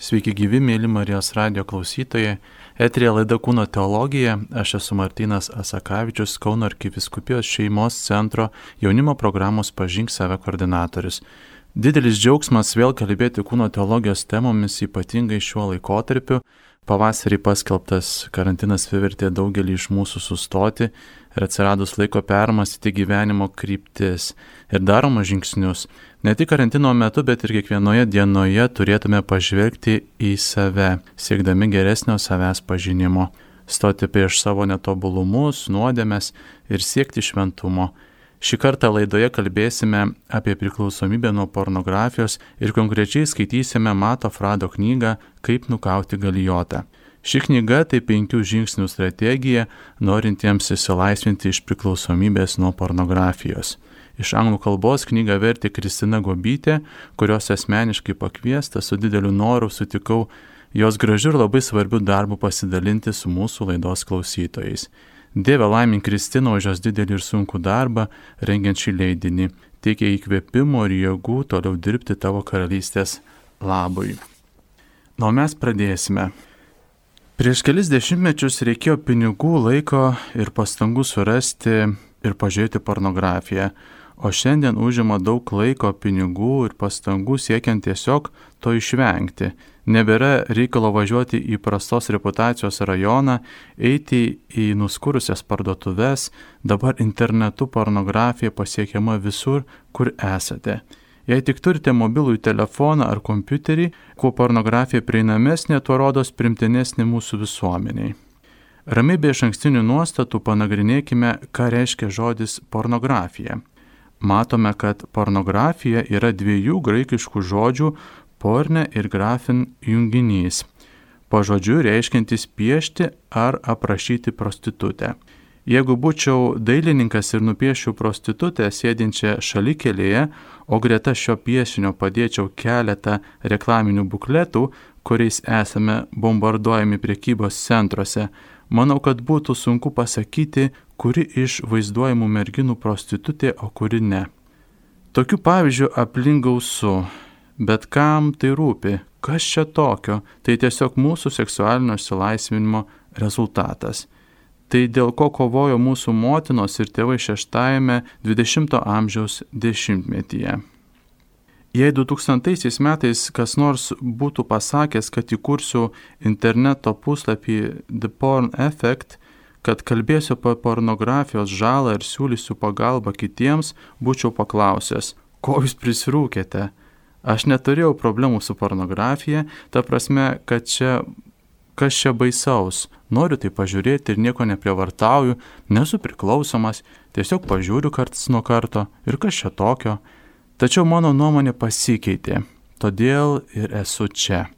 Sveiki gyvi, mėly Marijos radio klausytojai. Etrija laida Kūno teologija. Aš esu Martinas Asakavičius, Kauno arkiviskupijos šeimos centro jaunimo programos Pažink save koordinatorius. Didelis džiaugsmas vėl kalbėti kūno teologijos temomis, ypatingai šiuo laikotarpiu. Pavasarį paskelbtas karantinas privertė daugelį iš mūsų sustoti ir atsiradus laiko permastyti gyvenimo kryptis ir daroma žingsnius. Ne tik karantino metu, bet ir kiekvienoje dienoje turėtume pažvelgti į save, siekdami geresnio savęs pažinimo, stoti prieš savo netobulumus, nuodėmes ir siekti šventumo. Šį kartą laidoje kalbėsime apie priklausomybę nuo pornografijos ir konkrečiai skaitysime Mato Frado knygą Kaip nukauti galijotą. Ši knyga tai penkių žingsnių strategija norintiems įsilaisvinti iš priklausomybės nuo pornografijos. Iš anglų kalbos knygą vertė Kristina Gobytė, kurios asmeniškai pakviesta su dideliu noru sutikau jos gražiu ir labai svarbiu darbu pasidalinti su mūsų laidos klausytojais. Dieve laimink Kristina už jos didelį ir sunkų darbą, rengiant šį leidinį, teikia įkvėpimo ir jėgų toliau dirbti tavo karalystės labui. Na, mes pradėsime. Prieš kelis dešimtmečius reikėjo pinigų, laiko ir pastangų surasti ir pažiūrėti pornografiją o šiandien užima daug laiko, pinigų ir pastangų siekiant tiesiog to išvengti. Nebėra reikalo važiuoti į prastos reputacijos rajoną, eiti į nuskurusias parduotuves, dabar internetu pornografija pasiekiama visur, kur esate. Jei tik turite mobilųjį telefoną ar kompiuterį, kuo pornografija prieinamesnė, tuo rodos primtinesnė mūsų visuomeniai. Ramiai be iš ankstinių nuostatų panagrinėkime, ką reiškia žodis pornografija matome, kad pornografija yra dviejų graikiškų žodžių porne ir grafin junginys. Pažodžiu reiškintis piešti ar aprašyti prostitutę. Jeigu būčiau dailininkas ir nupiešiu prostitutę sėdinčią šalikelėje, o greta šio piešinio padėčiau keletą reklaminių bukletų, kuriais esame bombarduojami priekybos centruose, manau, kad būtų sunku pasakyti, kuri iš vaizduojamų merginų prostitutė, o kuri ne. Tokių pavyzdžių aplink gausu, bet kam tai rūpi, kas čia tokio, tai tiesiog mūsų seksualinio išsilaisvinimo rezultatas. Tai dėl ko kovojo mūsų motinos ir tėvai šeštajame 20-ojo amžiaus dešimtmetyje. Jei 2000 metais kas nors būtų pasakęs, kad įkursiu interneto puslapį The Porn Effect, kad kalbėsiu apie pornografijos žalą ir siūlysiu pagalbą kitiems, būčiau paklausęs, ko jūs prisirūkėte. Aš neturėjau problemų su pornografija, ta prasme, kad čia kas čia baisaus, noriu tai pažiūrėti ir nieko neprievartauju, nesu priklausomas, tiesiog pažiūriu karts nuo karto ir kas čia tokio. Tačiau mano nuomonė pasikeitė, todėl ir esu čia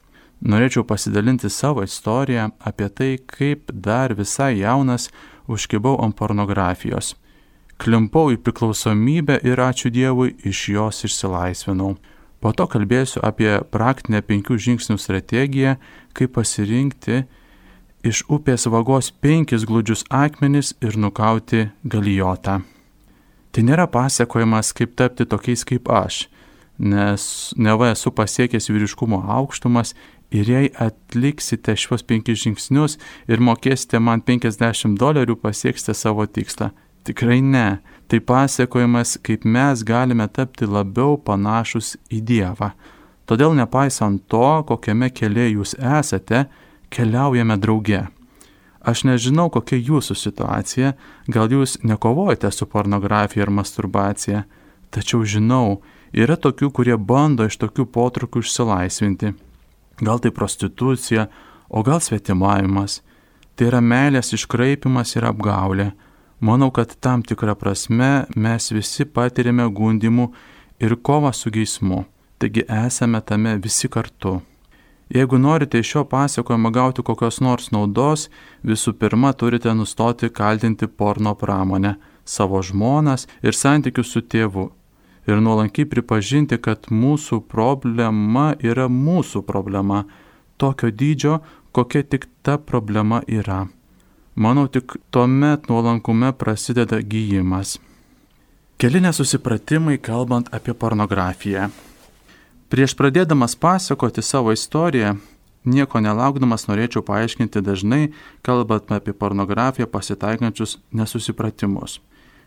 norėčiau pasidalinti savo istoriją apie tai, kaip dar visai jaunas užkibau ant pornografijos. Klimpau į priklausomybę ir ačiū Dievui iš jos išsilaisvinau. Po to kalbėsiu apie praktinę penkių žingsnių strategiją, kaip pasirinkti iš upės vagos penkis glūdžius akmenis ir nukauti galijotą. Tai nėra pasakojimas, kaip tapti tokiais kaip aš, nes neva esu pasiekęs vyriškumo aukštumas Ir jei atliksite šios penkis žingsnius ir mokėsite man 50 dolerių, pasieksite savo tikslą. Tikrai ne. Tai pasakojimas, kaip mes galime tapti labiau panašus į Dievą. Todėl nepaisant to, kokiame kelyje jūs esate, keliaujame drauge. Aš nežinau, kokia jūsų situacija, gal jūs nekovojate su pornografija ir masturbacija, tačiau žinau, yra tokių, kurie bando iš tokių potrukių išsilaisvinti gal tai prostitucija, o gal svetimavimas. Tai yra meilės iškraipimas ir apgaulė. Manau, kad tam tikrą prasme mes visi patirime gundimų ir kovą su geismu. Taigi esame tame visi kartu. Jeigu norite iš šio pasakojimo gauti kokios nors naudos, visų pirma turite nustoti kaltinti porno pramonę, savo žmonas ir santykius su tėvu ir nuolankiai pripažinti, kad mūsų problema yra mūsų problema, tokio dydžio, kokia tik ta problema yra. Manau, tik tuomet nuolankume prasideda gyjimas. Keli nesusipratimai kalbant apie pornografiją. Prieš pradėdamas pasakoti savo istoriją, Nieko nelaukdamas norėčiau paaiškinti dažnai, kalbant apie pornografiją, pasitaikančius nesusipratimus.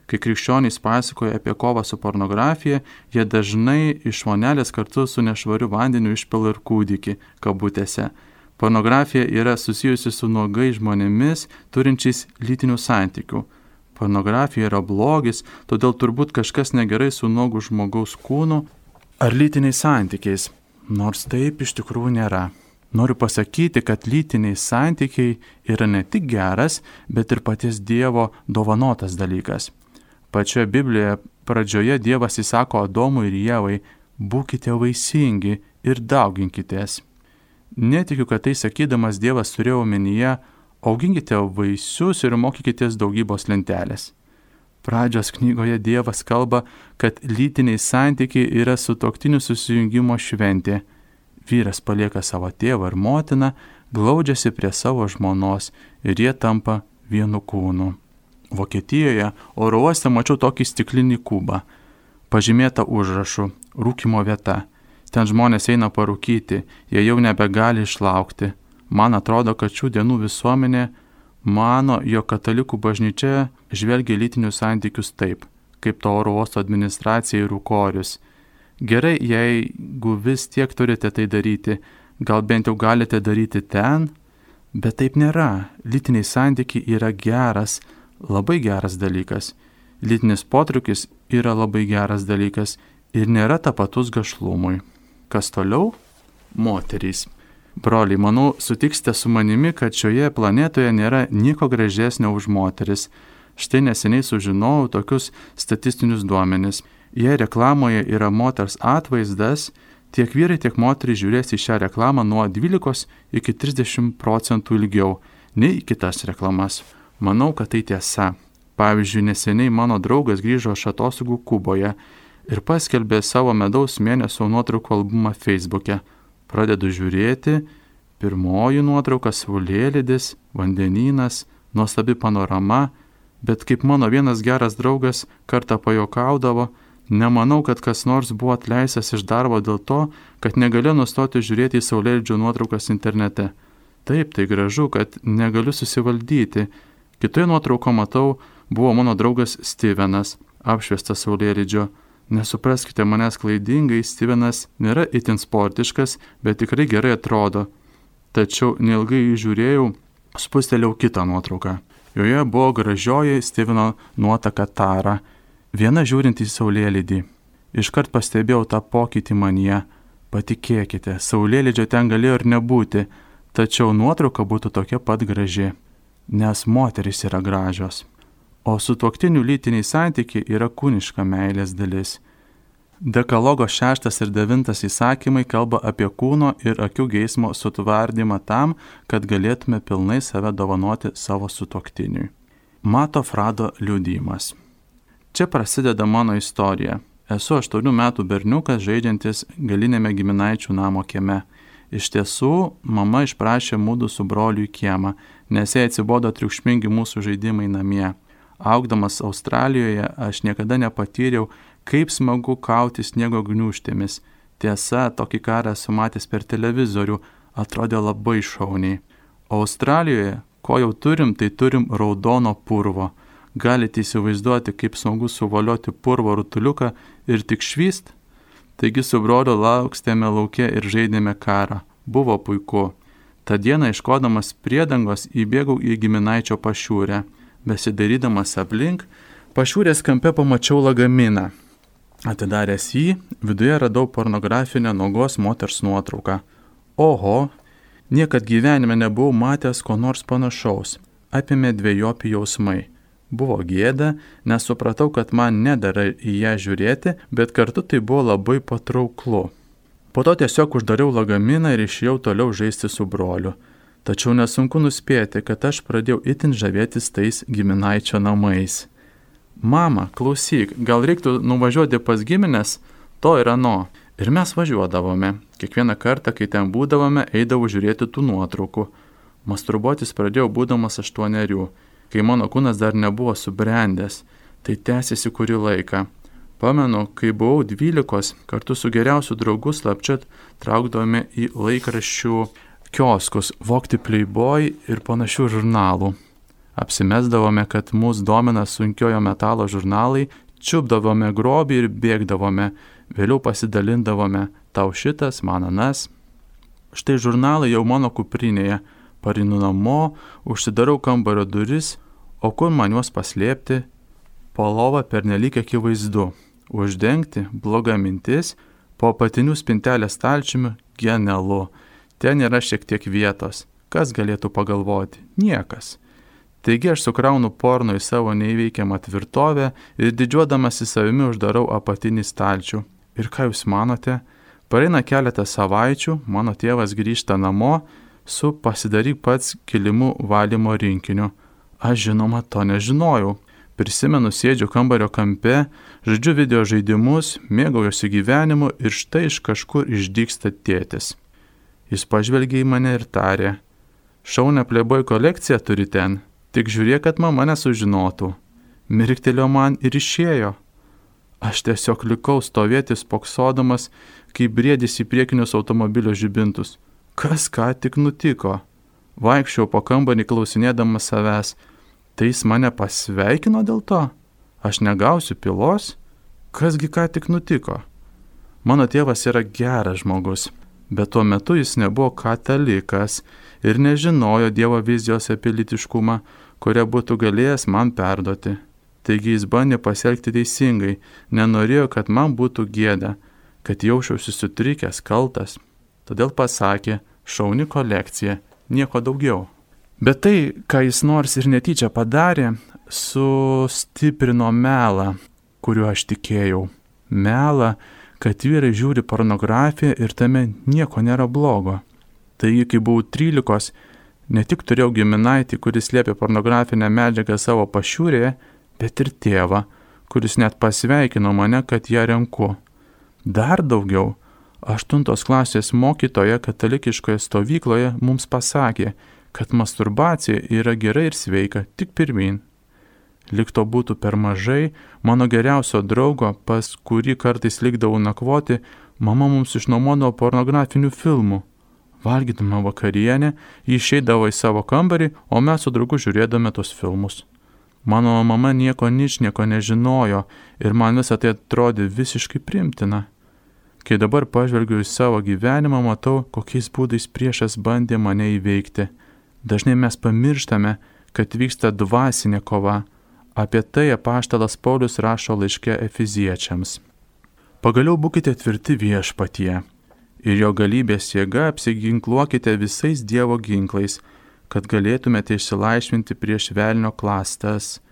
Kai krikščionys pasakoja apie kovą su pornografija, jie dažnai iš vonelės kartu su nešvariu vandeniu išpila ir kūdikį, kabutėse. Pornografija yra susijusi su nuogai žmonėmis turinčiais lytinių santykių. Pornografija yra blogis, todėl turbūt kažkas negerai su nuogu žmogaus kūnu ar lytiniais santykiais, nors taip iš tikrųjų nėra. Noriu pasakyti, kad lytiniai santykiai yra ne tik geras, bet ir paties Dievo dovanotas dalykas. Pačioje Biblijoje pradžioje Dievas įsako Adomui ir Jėvai, būkite vaisingi ir dauginkitės. Netikiu, kad tai sakydamas Dievas turėjo omenyje, auginkite vaisius ir mokykitės daugybos lentelės. Pradžios knygoje Dievas kalba, kad lytiniai santykiai yra sutoktinių susijungimo šventė vyras palieka savo tėvą ir motiną, glaudžiasi prie savo žmonos ir jie tampa vienu kūnu. Vokietijoje oro uoste mačiau tokį stiklinį kubą, pažymėtą užrašu - rūkimo vieta. Ten žmonės eina parūkyti, jie jau nebegali išlaukti. Man atrodo, kad šių dienų visuomenė mano, jog katalikų bažnyčia žvelgia lytinius santykius taip, kaip to oro uosto administracija ir rūkorius Gerai, jeigu vis tiek turite tai daryti, gal bent jau galite daryti ten, bet taip nėra. Lytiniai santykiai yra geras, labai geras dalykas. Lytinis potrukis yra labai geras dalykas ir nėra tapatus gašlumui. Kas toliau? Moterys. Broliai, manau, sutiksite su manimi, kad šioje planetoje nėra nieko gražesnio už moteris. Štai neseniai sužinojau tokius statistinius duomenis. Jei reklamoje yra moters atvaizdas, tiek vyrai, tiek moterys žiūrės į šią reklamą nuo 12 iki 30 procentų ilgiau nei į kitas reklamas. Manau, kad tai tiesa. Pavyzdžiui, neseniai mano draugas grįžo iš atostogų Kuboje ir paskelbė savo medaus mėnesio nuotraukų albumą Facebook'e. Pradedu žiūrėti, pirmoji nuotrauka - saulėlydis, vandenynas, nuostabi panorama, bet kaip mano vienas geras draugas kartą pajokaudavo, Nemanau, kad kas nors buvo atleistas iš darbo dėl to, kad negalėjo nustoti žiūrėti į saulėlydžio nuotraukas internete. Taip, tai gražu, kad negaliu susivaldyti. Kitoje nuotrauko matau, buvo mano draugas Stevenas, apšviestas saulėlydžio. Nesupraskite manęs klaidingai, Stevenas nėra itin sportiškas, bet tikrai gerai atrodo. Tačiau neilgai žiūrėjau, spustelėjau kitą nuotrauką. Joje buvo gražioji Steveno nuotaka Tara Viena žiūrint į saulėlydį. Iškart pastebėjau tą pokytį manyje. Patikėkite, saulėlydžio ten galėjo ir nebūti, tačiau nuotrauka būtų tokia pat graži, nes moteris yra gražios. O su tuoktinių lytiniai santykiai yra kūniška meilės dalis. Dekalogo šeštas ir devintas įsakymai kalba apie kūno ir akių geismo sutvardymą tam, kad galėtume pilnai save dovanoti savo sutoktiniui. Mato Frado liudymas. Čia prasideda mano istorija. Esu 8 metų berniukas žaidžiantis galinėme giminaičių namo kieme. Iš tiesų, mama išprašė mūdu su broliu į kiemą, nes jai atsibodo triukšmingi mūsų žaidimai namie. Augdamas Australijoje aš niekada nepatyriau, kaip smagu kauti sniego gniuštėmis. Tiesa, tokį karą esu matęs per televizorių, atrodė labai šauniai. Australijoje, ko jau turim, tai turim raudono purvo. Galite įsivaizduoti, kaip smagu suvalioti purvo rutuliuką ir tik švyst? Taigi su broliu laukstėme laukia ir žaidėme karą. Buvo puiku. Ta diena iškodamas priedangos įbėgau į giminaičio pašiūrę. Besidarydamas aplink, pašiūrės kampe pamačiau lagaminą. Atidaręs jį, viduje radau pornografinę nuogos moters nuotrauką. Oho, niekad gyvenime nebuvau matęs ko nors panašaus. Apimė dviejopi jausmai. Buvo gėda, nes supratau, kad man nedara į ją žiūrėti, bet kartu tai buvo labai patrauklu. Po to tiesiog uždariau lagaminą ir išėjau toliau žaisti su broliu. Tačiau nesunku nuspėti, kad aš pradėjau itin žavėtis tais giminaičio namais. Mama, klausyk, gal reiktų nuvažiuoti pas giminės, to ir ano. Ir mes važiuodavome. Kiekvieną kartą, kai ten būdavome, eidavau žiūrėti tų nuotraukų. Masturbuotis pradėjau būdamas aštuonerių kai mano kūnas dar nebuvo subrendęs, tai tęsiasi kurį laiką. Pamenu, kai buvau dvylikos, kartu su geriausiu draugu slapčia traukdavome į laikraščių kioskus, vokti Playboy ir panašių žurnalų. Apsimesdavome, kad mūsų domina sunkiojo metalo žurnalai, čiupdavome grobį ir bėgdavome, vėliau pasidalindavome tau šitas, man anas. Štai žurnalai jau mano kuprinėje, parinu namo, užsidarau kambario duris, o kur man juos paslėpti? Po lova pernelyg akivaizdu. Uždengti bloga mintis, po patinių spintelės stalčiumi genialu. Ten yra šiek tiek vietos. Kas galėtų pagalvoti? Niekas. Taigi aš sukraunu porno į savo neįveikiamą tvirtovę ir didžiuodamas į savimi uždarau apatinį stalčių. Ir ką jūs manote? Pareina keletą savaičių, mano tėvas grįžta namo su pasidaryk pats kilimų valymo rinkiniu. Aš žinoma to nežinojau. Prisimenu, sėdžiu kambario kampe, žaidžiu video žaidimus, mėgaujuosi gyvenimu ir štai iš kažkur išdyksta tėtis. Jis pažvelgė į mane ir tarė, šaunę pleboj kolekciją turi ten, tik žiūrėk, kad mama nesužinotų. Mirktelio man ir išėjo. Aš tiesiog likau stovėti spoksodamas, kaip brėdis į priekinius automobilio žibintus. Kas ką tik nutiko? Vaikščiau po kambarį klausinėdamas savęs, tai jis mane pasveikino dėl to? Aš negausiu pilos? Kasgi ką tik nutiko? Mano tėvas yra geras žmogus, bet tuo metu jis nebuvo katalikas ir nežinojo Dievo vizijos apie litiškumą, kurią būtų galėjęs man perduoti. Taigi jis bandė pasielgti teisingai, nenorėjo, kad man būtų gėda, kad jaučiausi sutrikęs, kaltas. Todėl pasakė, šauni kolekcija, nieko daugiau. Bet tai, ką jis nors ir netyčia padarė, sustiprino melą, kuriuo aš tikėjau. Melą, kad vyrai žiūri pornografiją ir tame nieko nėra blogo. Taigi, kai buvau 13, ne tik turėjau giminaitį, kuris liepė pornografinę medžiagą savo pašiūrėje, bet ir tėvą, kuris net pasveikino mane, kad ją renku. Dar daugiau, aštuntos klasės mokytoja katalikiškoje stovykloje mums pasakė, kad masturbacija yra gera ir sveika, tik pirmin. Likto būtų per mažai, mano geriausio draugo, pas kurį kartais likdavau nakvoti, mama mums išnuomodavo pornografinių filmų. Valgydama vakarienę, jį išeidavo į savo kambarį, o mes su draugu žiūrėdame tos filmus. Mano mama nieko nič nieko nežinojo ir man visą tai atrodė visiškai primtina. Kai dabar pažvelgiu į savo gyvenimą, matau, kokiais būdais priešas bandė mane įveikti. Dažnai mes pamirštame, kad vyksta dvasinė kova Apie tai apaštalas Paulius rašo laiške Efiziečiams. Pagaliau būkite tvirti viešpatie ir jo galybės jėga apsiginkluokite visais Dievo ginklais, kad galėtumėte išsilaisvinti prieš velnio klastas.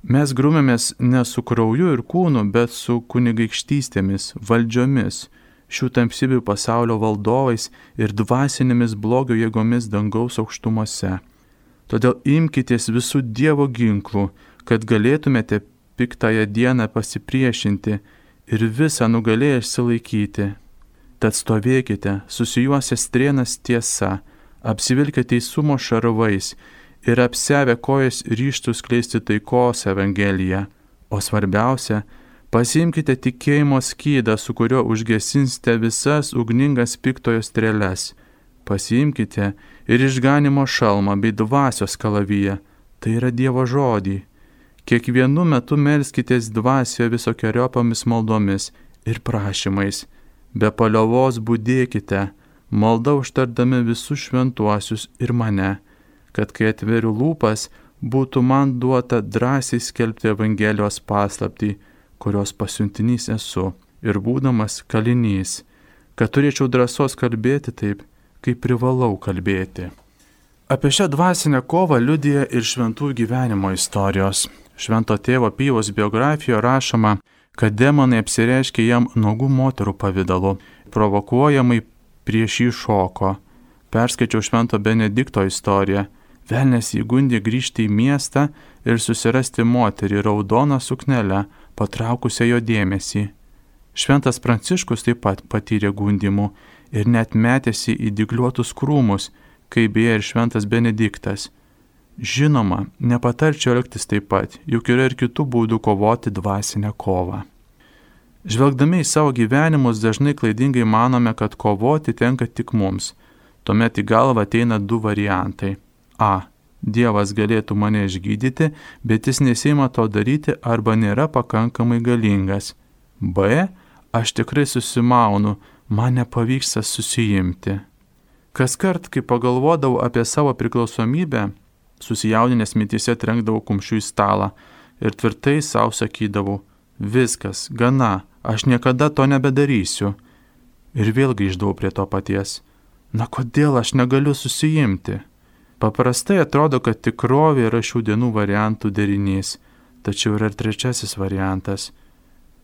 Mes grumėmės ne su krauju ir kūnu, bet su kunigaikštystėmis, valdžiomis, šių tamsybių pasaulio valdovais ir dvasinėmis blogio jėgomis dangaus aukštumose. Todėl imkitės visų Dievo ginklų, kad galėtumėte piktąją dieną pasipriešinti ir visą nugalėję išsilaikyti. Tad stovėkite, susijuosę strienas tiesa, apsivilkę teisumo šarvais ir apsevę kojas ryštų skleisti taikos Evangeliją. O svarbiausia, pasimkite tikėjimo skydą, su kuriuo užgesinsite visas ugningas piktojo strėles. Pasimkite ir išganimo šalmą bei dvasios kalavyje, tai yra Dievo žodį Kiekvienu metu melskitės dvasioje visokiojopomis maldomis ir prašymais. Be paliovos būdėkite, malda užtardami visus šventuosius ir mane, kad kai atveriu lūpas, būtų man duota drąsiai skelbti Evangelijos paslapti, kurios pasiuntinys esu ir būdamas kalinys, kad turėčiau drąsos kalbėti taip, kaip privalau kalbėti. Apie šią dvasinę kovą liudija ir šventųjų gyvenimo istorijos. Švento tėvo Pyvos biografijoje rašoma, kad demonai apsireiškė jam nuogų moterų pavydalu, provokuojamai prieš jį šoko. Perskaičiau Švento Benedikto istoriją. Velnes įgundė grįžti į miestą ir susirasti moterį raudoną suknelę, patraukusią jo dėmesį. Šventas Pranciškus taip pat patyrė gundimų ir net metėsi į digliuotus krūmus, kaip beje ir Šventas Benediktas Žinoma, nepatarčiau elgtis taip pat, juk yra ir kitų būdų kovoti dvasinę kovą. Žvelgdami į savo gyvenimus dažnai klaidingai manome, kad kovoti tenka tik mums. Tuomet į galvą ateina du variantai. A. Dievas galėtų mane išgydyti, bet jis nesima to daryti arba nėra pakankamai galingas. B. Aš tikrai susimaunu, man nepavyksta susijimti. Kas kart, kai pagalvodavau apie savo priklausomybę, susijaudinęs mintise trenkdavau kumščių į stalą ir tvirtai savo sakydavau, viskas, gana, aš niekada to nebedarysiu. Ir vėl grįždavau prie to paties. Na kodėl aš negaliu susijimti? Paprastai atrodo, kad tikrovė yra šių dienų variantų derinys, tačiau yra ir trečiasis variantas.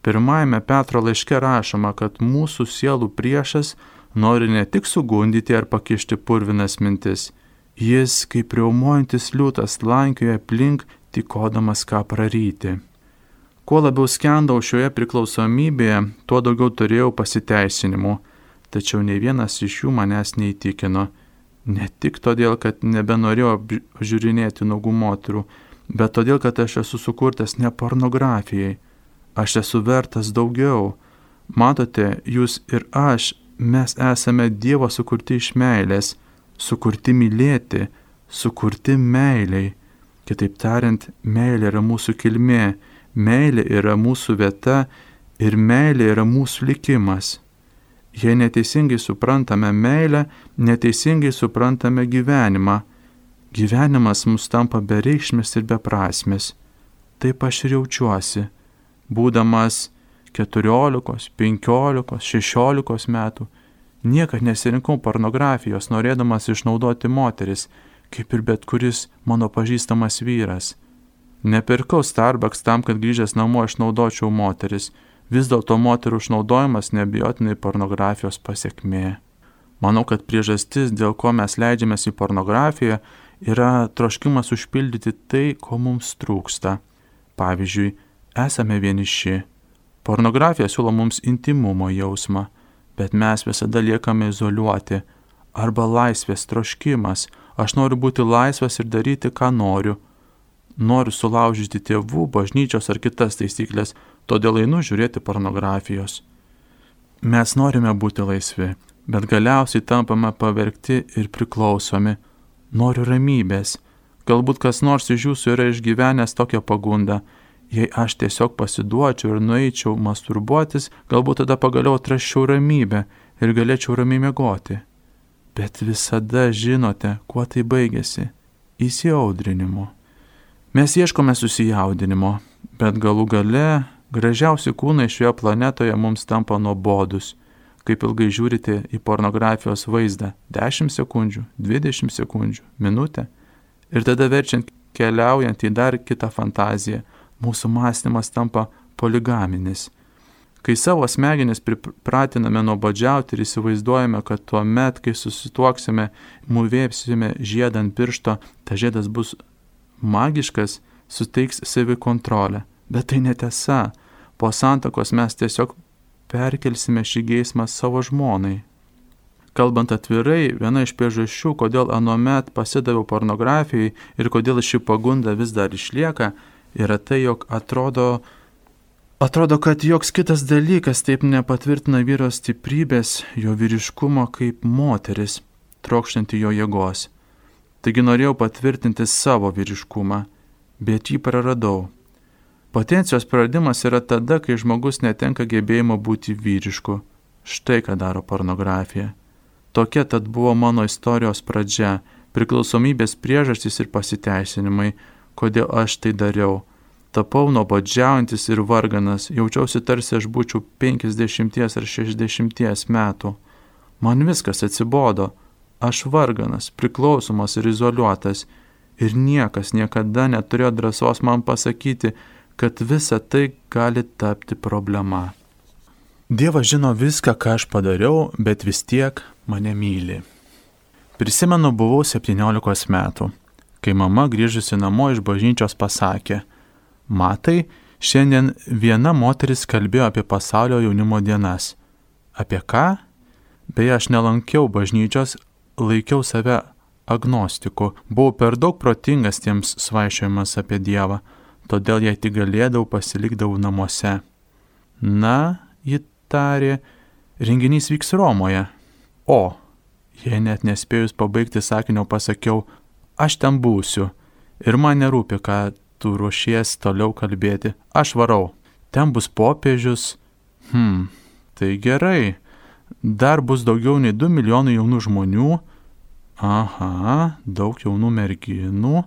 Pirmajame Petro laiške rašoma, kad mūsų sielų priešas nori ne tik sugundyti ar pakišti purvinas mintis, jis kaip riaumojantis liūtas lankioja aplink, tikodamas ką praryti. Kuo labiau skendau šioje priklausomybėje, tuo daugiau turėjau pasiteisinimų, tačiau ne vienas iš jų manęs neįtikino. Ne tik todėl, kad nebenorėjau žiūrinėti nagų moterų, bet todėl, kad aš esu sukurtas ne pornografijai. Aš esu vertas daugiau. Matote, jūs ir aš mes esame Dievo sukurti iš meilės, sukurti mylėti, sukurti meiliai. Kitaip tariant, meilė yra mūsų kilmė, meilė yra mūsų vieta ir meilė yra mūsų likimas. Jei neteisingai suprantame meilę, neteisingai suprantame gyvenimą. Gyvenimas mus tampa bereikšmis ir beprasmis. Taip aš ir jaučiuosi, būdamas 14, 15, 16 metų. Niekad nesirinkau pornografijos, norėdamas išnaudoti moteris, kaip ir bet kuris mano pažįstamas vyras. Nepirkau Starbucks tam, kad grįžęs namo išnaudočiau moteris. Vis dėlto moterų išnaudojimas nebijotinai pornografijos pasiekmė. Manau, kad priežastis, dėl ko mes leidžiamės į pornografiją, yra troškimas užpildyti tai, ko mums trūksta. Pavyzdžiui, esame vieniši Pornografija siūlo mums intimumo jausmą, bet mes visada liekame izoliuoti. Arba laisvės troškimas. Aš noriu būti laisvas ir daryti, ką noriu. Noriu sulaužyti tėvų, bažnyčios ar kitas taisyklės, todėl einu žiūrėti pornografijos. Mes norime būti laisvi, bet galiausiai tampame pavergti ir priklausomi. Noriu ramybės. Galbūt kas nors iš jūsų yra išgyvenęs tokią pagundą Jei aš tiesiog pasiduočiau ir nueičiau masturbuotis, galbūt tada pagaliau atraščiau ramybę ir galėčiau ramiai mėgoti. Bet visada žinote, kuo tai baigėsi - įsiaudrinimu. Mes ieškome susijaudinimo, bet galų gale gražiausi kūnai šioje planetoje mums tampa nuobodus. Kaip ilgai žiūrite į pornografijos vaizdą - 10 sekundžių, 20 sekundžių, minutę. Ir tada verčiant keliaujant į dar kitą fantaziją mūsų mąstymas tampa poligaminis. Kai savo smegenis pripratiname nuobodžiauti ir įsivaizduojame, kad tuo met, kai susituoksime, mūvėpsime žiedą ant piršto, ta žiedas bus magiškas, suteiks savikontrolę. Bet tai netiesa. Po santokos mes tiesiog perkelsime šį geismą savo žmonai. Kalbant atvirai, viena iš priežasčių, kodėl anuomet pasidaviau pornografijai ir kodėl ši pagunda vis dar išlieka, yra tai, jog atrodo, atrodo, kad joks kitas dalykas taip nepatvirtina vyro stiprybės, jo vyriškumo kaip moteris, trokštanti jo jėgos. Taigi norėjau patvirtinti savo vyriškumą, bet jį praradau. Potencijos praradimas yra tada, kai žmogus netenka gebėjimo būti vyrišku. Štai ką daro pornografija. Tokia tad buvo mano istorijos pradžia, priklausomybės priežastys ir pasiteisinimai, kodėl aš tai dariau. Tapau nuobodžiaujantis ir varganas, jaučiausi tarsi aš būčiau 50 ar 60 metų. Man viskas atsibodo, aš varganas, priklausomas ir izoliuotas, ir niekas niekada neturėjo drąsos man pasakyti, kad visa tai gali tapti problema. Dievas žino viską, ką aš padariau, bet vis tiek mane myli. Prisimenu, buvau 17 metų kai mama grįžusi namo iš bažnyčios pasakė, matai, šiandien viena moteris kalbėjo apie pasaulio jaunimo dienas. Apie ką? Beje, aš nelankiau bažnyčios, laikiau save agnostiku, buvau per daug protingas tiems svaišiojimas apie Dievą, todėl jei tik galėdavau pasilikdavau namuose. Na, ji tarė, renginys vyks Romoje. O, jei net nespėjus pabaigti sakinio pasakiau, aš ten būsiu ir man nerūpi, ką tu ruošies toliau kalbėti, aš varau. Ten bus popiežius. Hmm, tai gerai. Dar bus daugiau nei 2 milijonai jaunų žmonių. Aha, daug jaunų merginų.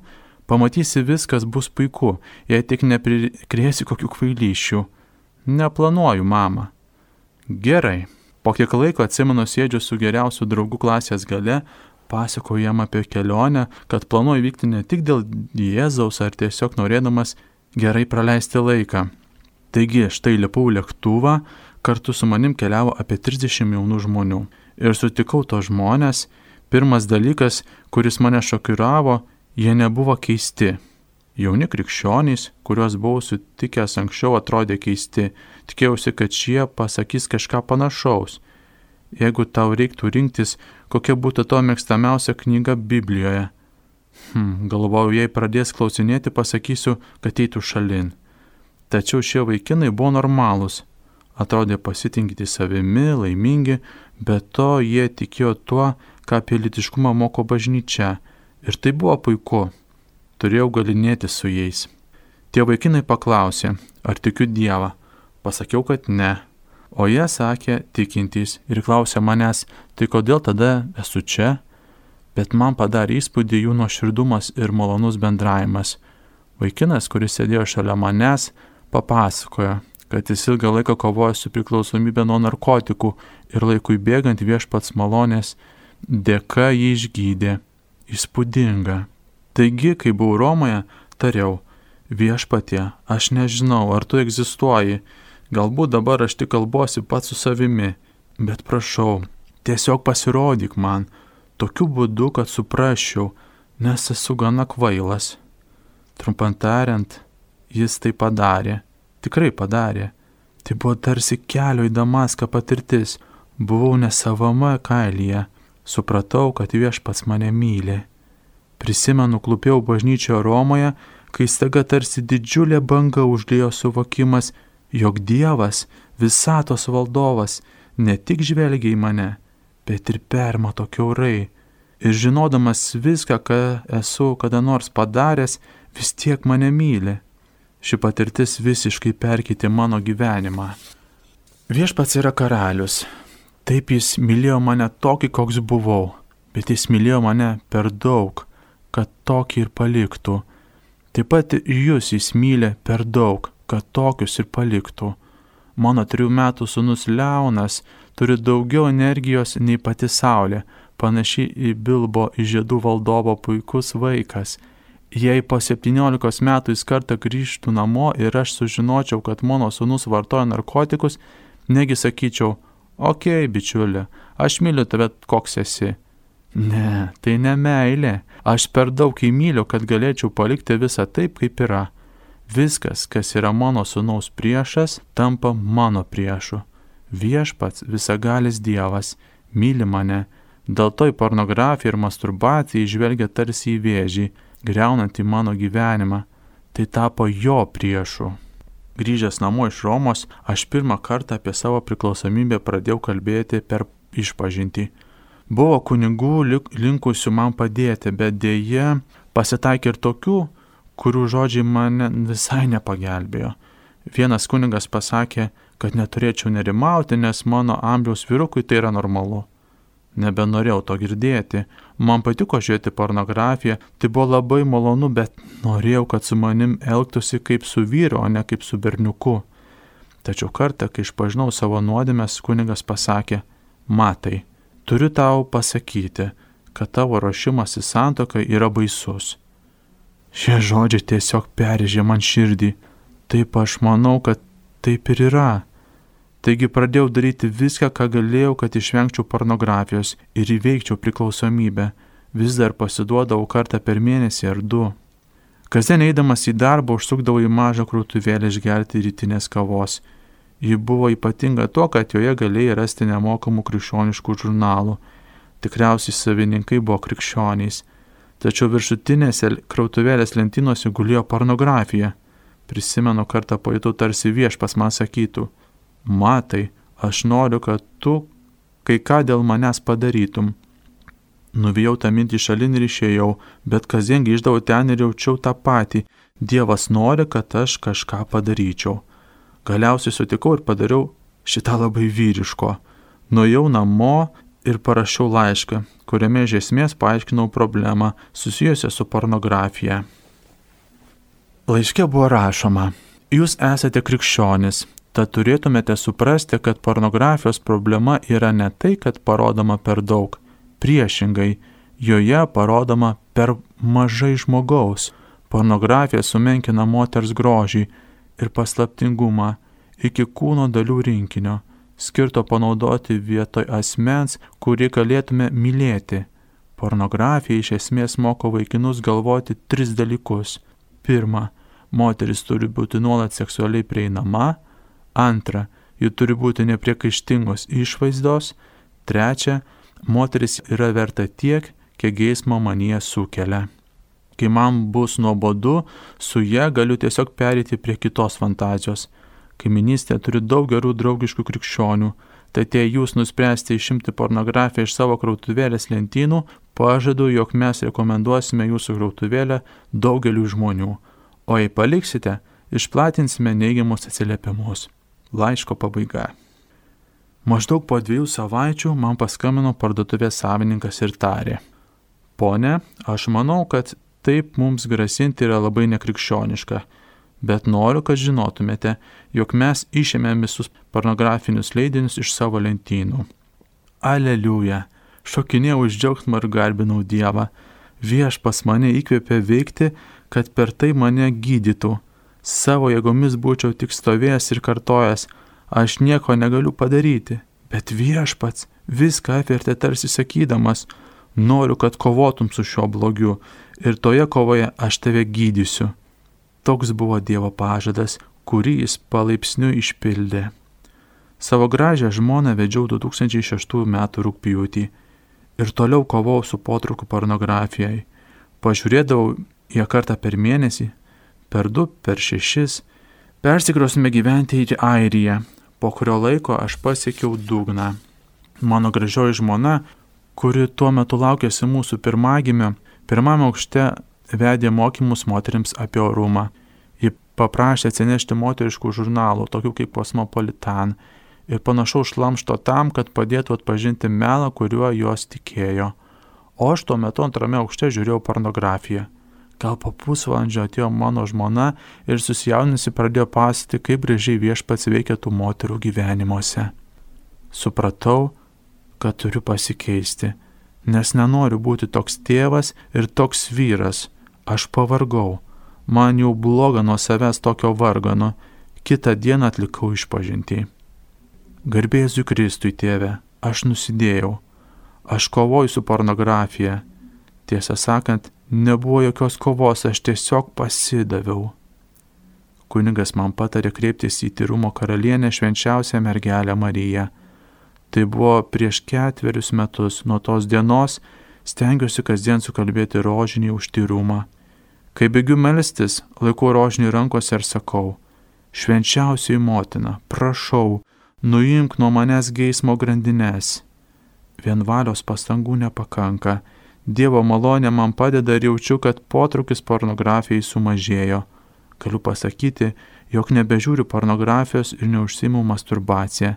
Pamatysi, viskas bus puiku, jei tik neprikrėsi kokių kvailyšių. Neplanuoju, mama. Gerai. Po kiek laiko atsimenu sėdžiu su geriausiu draugu klasės gale, pasakoju jam apie kelionę, kad planuoju vykti ne tik dėl Jėzaus ar tiesiog norėdamas gerai praleisti laiką. Taigi, štai lipau lėktuvą, kartu su manim keliavo apie 30 jaunų žmonių. Ir sutikau to žmonės. Pirmas dalykas, kuris mane šokiravo, jie nebuvo keisti. Jauni krikščionys, kuriuos buvau sutikęs anksčiau, atrodė keisti. Tikėjausi, kad šie pasakys kažką panašaus. Jeigu tau reiktų rinktis, kokia būtų to mėgstamiausia knyga Biblijoje. Hm, galvojau, jei pradės klausinėti, pasakysiu, kad eitų šalin. Tačiau šie vaikinai buvo normalūs. Atrodė pasitinkyti savimi, laimingi, bet to jie tikėjo tuo, ką apie litiškumą moko bažnyčia. Ir tai buvo puiku turėjau galinėti su jais. Tie vaikinai paklausė, ar tikiu Dievą. Pasakiau, kad ne. O jie sakė, tikintys ir klausė manęs, tai kodėl tada esu čia? Bet man padarė įspūdį jų nuoširdumas ir malonus bendravimas. Vaikinas, kuris sėdėjo šalia manęs, papasakojo, kad jis ilgą laiką kovojo su priklausomybė nuo narkotikų ir laikui bėgant viešpats malonės dėka jį išgydė. Įspūdinga. Taigi, kai buvau Romoje, tariau, viešpatie, aš nežinau, ar tu egzistuoji, galbūt dabar aš tik kalbuosi pats su savimi, bet prašau, tiesiog pasirodyk man, tokiu būdu, kad suprasčiau, nes esu gana kvailas. Trumpant tariant, jis tai padarė, tikrai padarė. Tai buvo tarsi kelio į Damaską patirtis, buvau nesavama kailyje, supratau, kad viešpats mane myli. Prisimenu, klūpėjau bažnyčioje Romoje, kai staiga tarsi didžiulė banga užlėjo suvokimas, jog Dievas, visatos valdovas, ne tik žvelgia į mane, bet ir permato keurai. Ir žinodamas viską, ką esu kada nors padaręs, vis tiek mane myli. Ši patirtis visiškai perkite mano gyvenimą. Viešpats yra karalius. Taip jis mylėjo mane tokį, koks buvau, bet jis mylėjo mane per daug, kad tokį ir paliktų. Taip pat jūs jis myli per daug, kad tokius ir paliktų. Mano trijų metų sunus Leonas turi daugiau energijos nei pati Saulė, panaši į Bilbo iš žiedų valdovo puikus vaikas. Jei po 17 metų jis kartą grįžtų namo ir aš sužinočiau, kad mano sunus vartoja narkotikus, negi sakyčiau, okay, bičiuli, aš myliu tave koks esi. Ne, tai ne meilė. Aš per daug įmyliu, kad galėčiau palikti visą taip, kaip yra. Viskas, kas yra mano sunaus priešas, tampa mano priešu. Viešpats, visagalis Dievas, myli mane. Dėl to į pornografiją ir masturbaciją išvelgia tarsi į vėžį, greunantį mano gyvenimą. Tai tapo jo priešu. Grįžęs namo iš Romos, aš pirmą kartą apie savo priklausomybę pradėjau kalbėti per išpažinti. Buvo kunigų linkusių man padėti, bet dėje pasitaikė ir tokių, kurių žodžiai mane visai nepagelbėjo. Vienas kunigas pasakė, kad neturėčiau nerimauti, nes mano amžiaus vyrukui tai yra normalu. Nebenorėjau to girdėti, man patiko žiūrėti pornografiją, tai buvo labai malonu, bet norėjau, kad su manim elgtųsi kaip su vyru, o ne kaip su berniuku. Tačiau kartą, kai išpažinau savo nuodėmės, kunigas pasakė, matai, turiu tau pasakyti, kad tavo ruošimas į santoką yra baisus. Šie žodžiai tiesiog perėžė man širdį. Taip aš manau, kad taip ir yra. Taigi pradėjau daryti viską, ką galėjau, kad išvengčiau pornografijos ir įveikčiau priklausomybę. Vis dar pasiduodavau kartą per mėnesį ar du. Kasdien eidamas į darbą užsukdavau į mažą krūtuvėlę išgerti rytinės kavos Ji buvo ypatinga tuo, kad joje galėjai rasti nemokamų krikščioniškų žurnalų. Tikriausiai savininkai buvo krikščionys. Tačiau viršutinėse krautuvėlės lentynose gulėjo pornografija. Prisimenu kartą pajutau tarsi viešpas man sakytų, matai, aš noriu, kad tu kai ką dėl manęs padarytum. Nuvijau tą mintį šalin ir išėjau, bet kasdien grįždavau ten ir jaučiau tą patį. Dievas nori, kad aš kažką padaryčiau. Galiausiai sutikau ir padariau šitą labai vyriško. Nuėjau namo ir parašiau laišką, kuriame iš esmės paaiškinau problemą susijusią su pornografija. Laiške buvo rašoma, jūs esate krikščionis, tad turėtumėte suprasti, kad pornografijos problema yra ne tai, kad parodoma per daug, priešingai, joje parodoma per mažai žmogaus. Pornografija sumenkina moters grožį ir paslaptingumą iki kūno dalių rinkinio, skirto panaudoti vietoj asmens, kurį galėtume mylėti. Pornografija iš esmės moko vaikinus galvoti tris dalykus. Pirma, moteris turi būti nuolat seksualiai prieinama. Antra, ji turi būti nepriekaištingos išvaizdos. Trečia, moteris yra verta tiek, kiek geismo manie sukelia. Kai man bus nuobodu, su ją galiu tiesiog perėti prie kitos fantazijos Kaiminystė turi daug gerų draugiškų krikščionių, tad jei jūs nuspręsite išimti pornografiją iš savo krautuvėlės lentynų, pažadu, jog mes rekomenduosime jūsų krautuvėlę daugeliu žmonių, o jei paliksite, išplatinsime neigiamus atsiliepimus. Laiško pabaiga. Maždaug po dviejų savaičių man paskambino parduotuvės savininkas ir tarė. Pone, aš manau, kad taip mums grasinti yra labai nekrikščioniška bet noriu, kad žinotumėte, jog mes išėmėm visus pornografinius leidinius iš savo lentynų. Aleliuja, šokinėjau iš džiaugsmą ir garbinau Dievą. Viešpas mane įkvėpė veikti, kad per tai mane gydytų. Savo jėgomis būčiau tik stovėjęs ir kartojęs, aš nieko negaliu padaryti, bet viešpats viską apvertė tarsi sakydamas, noriu, kad kovotum su šiuo blogiu ir toje kovoje aš tave gydysiu. Toks buvo Dievo pažadas, kurį jis palaipsniui išpildė. Savo gražią žmoną vedžiau 2006 m. rūpjūtį ir toliau kovojau su potruku pornografijai. Pažiūrėdavau ją kartą per mėnesį, per du, per šešis. Persikrosime gyventi į Airiją, po kurio laiko aš pasiekiau dugną. Mano gražioji žmona, kuri tuo metu laukėsi mūsų pirmagimio, pirmame aukšte vedė mokymus moteriams apie orumą. Ji paprašė atsinešti moteriškų žurnalų, tokių kaip Cosmopolitan, ir panašaus šlamšto tam, kad padėtų atpažinti melą, kuriuo jos tikėjo. O aš tuo metu antrame aukšte žiūrėjau pornografiją. Gal po pusvalandžio atėjo mano žmona ir susijaunusi pradėjo pasiti, kaip gražiai viešpats veikia tų moterų gyvenimuose. Supratau, kad turiu pasikeisti, nes nenoriu būti toks tėvas ir toks vyras, Aš pavargau, man jau bloga nuo savęs tokio vargano, kitą dieną atlikau išpažintį. Garbėsiu Kristui, tėve, aš nusidėjau, aš kovoju su pornografija. Tiesą sakant, nebuvo jokios kovos, aš tiesiog pasidaviau. Kunigas man patarė kreiptis į tyrumo karalienę švenčiausią mergelę Mariją. Tai buvo prieš ketverius metus, nuo tos dienos stengiuosi kasdien sukalbėti rožinį už tyrumą Kai bėgiu melstis, laiku rožinį rankose ir sakau, švenčiausiai motina, prašau, nuimk nuo manęs geismo grandinės. Vien valios pastangų nepakanka, Dievo malonė man padeda ir jaučiu, kad potraukis pornografijai sumažėjo. Galiu pasakyti, jog nebežiūriu pornografijos ir neužsimu masturbaciją.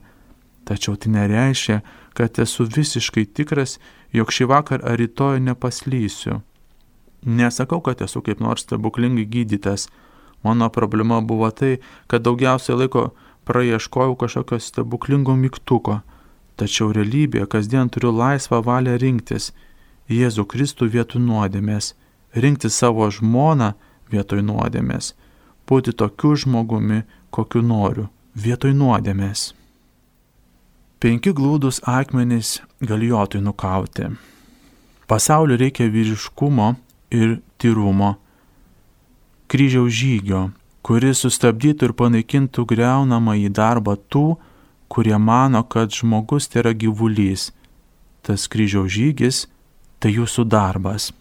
Tačiau tai nereiškia, kad esu visiškai tikras, jog šį vakar ar rytoj nepaslysiu. Nesakau, kad esu kaip nors stebuklingai gydytas. Mano problema buvo tai, kad daugiausiai laiko praieškojau kažkokio stebuklingo mygtuko. Tačiau realybėje kasdien turiu laisvą valią rinktis Jėzų Kristų vietoj nuodėmės, rinkti savo žmoną vietoj nuodėmės, būti tokiu žmogumi, kokiu noriu, vietoj nuodėmės. Penki glūdus akmenys galijotui nukauti. Pasauliu reikia vyriškumo ir tyrumo, kryžiaus žygio, kuris sustabdytų ir panaikintų greunamą į darbą tų, kurie mano, kad žmogus tai yra gyvulys. Tas kryžiaus žygis tai jūsų darbas.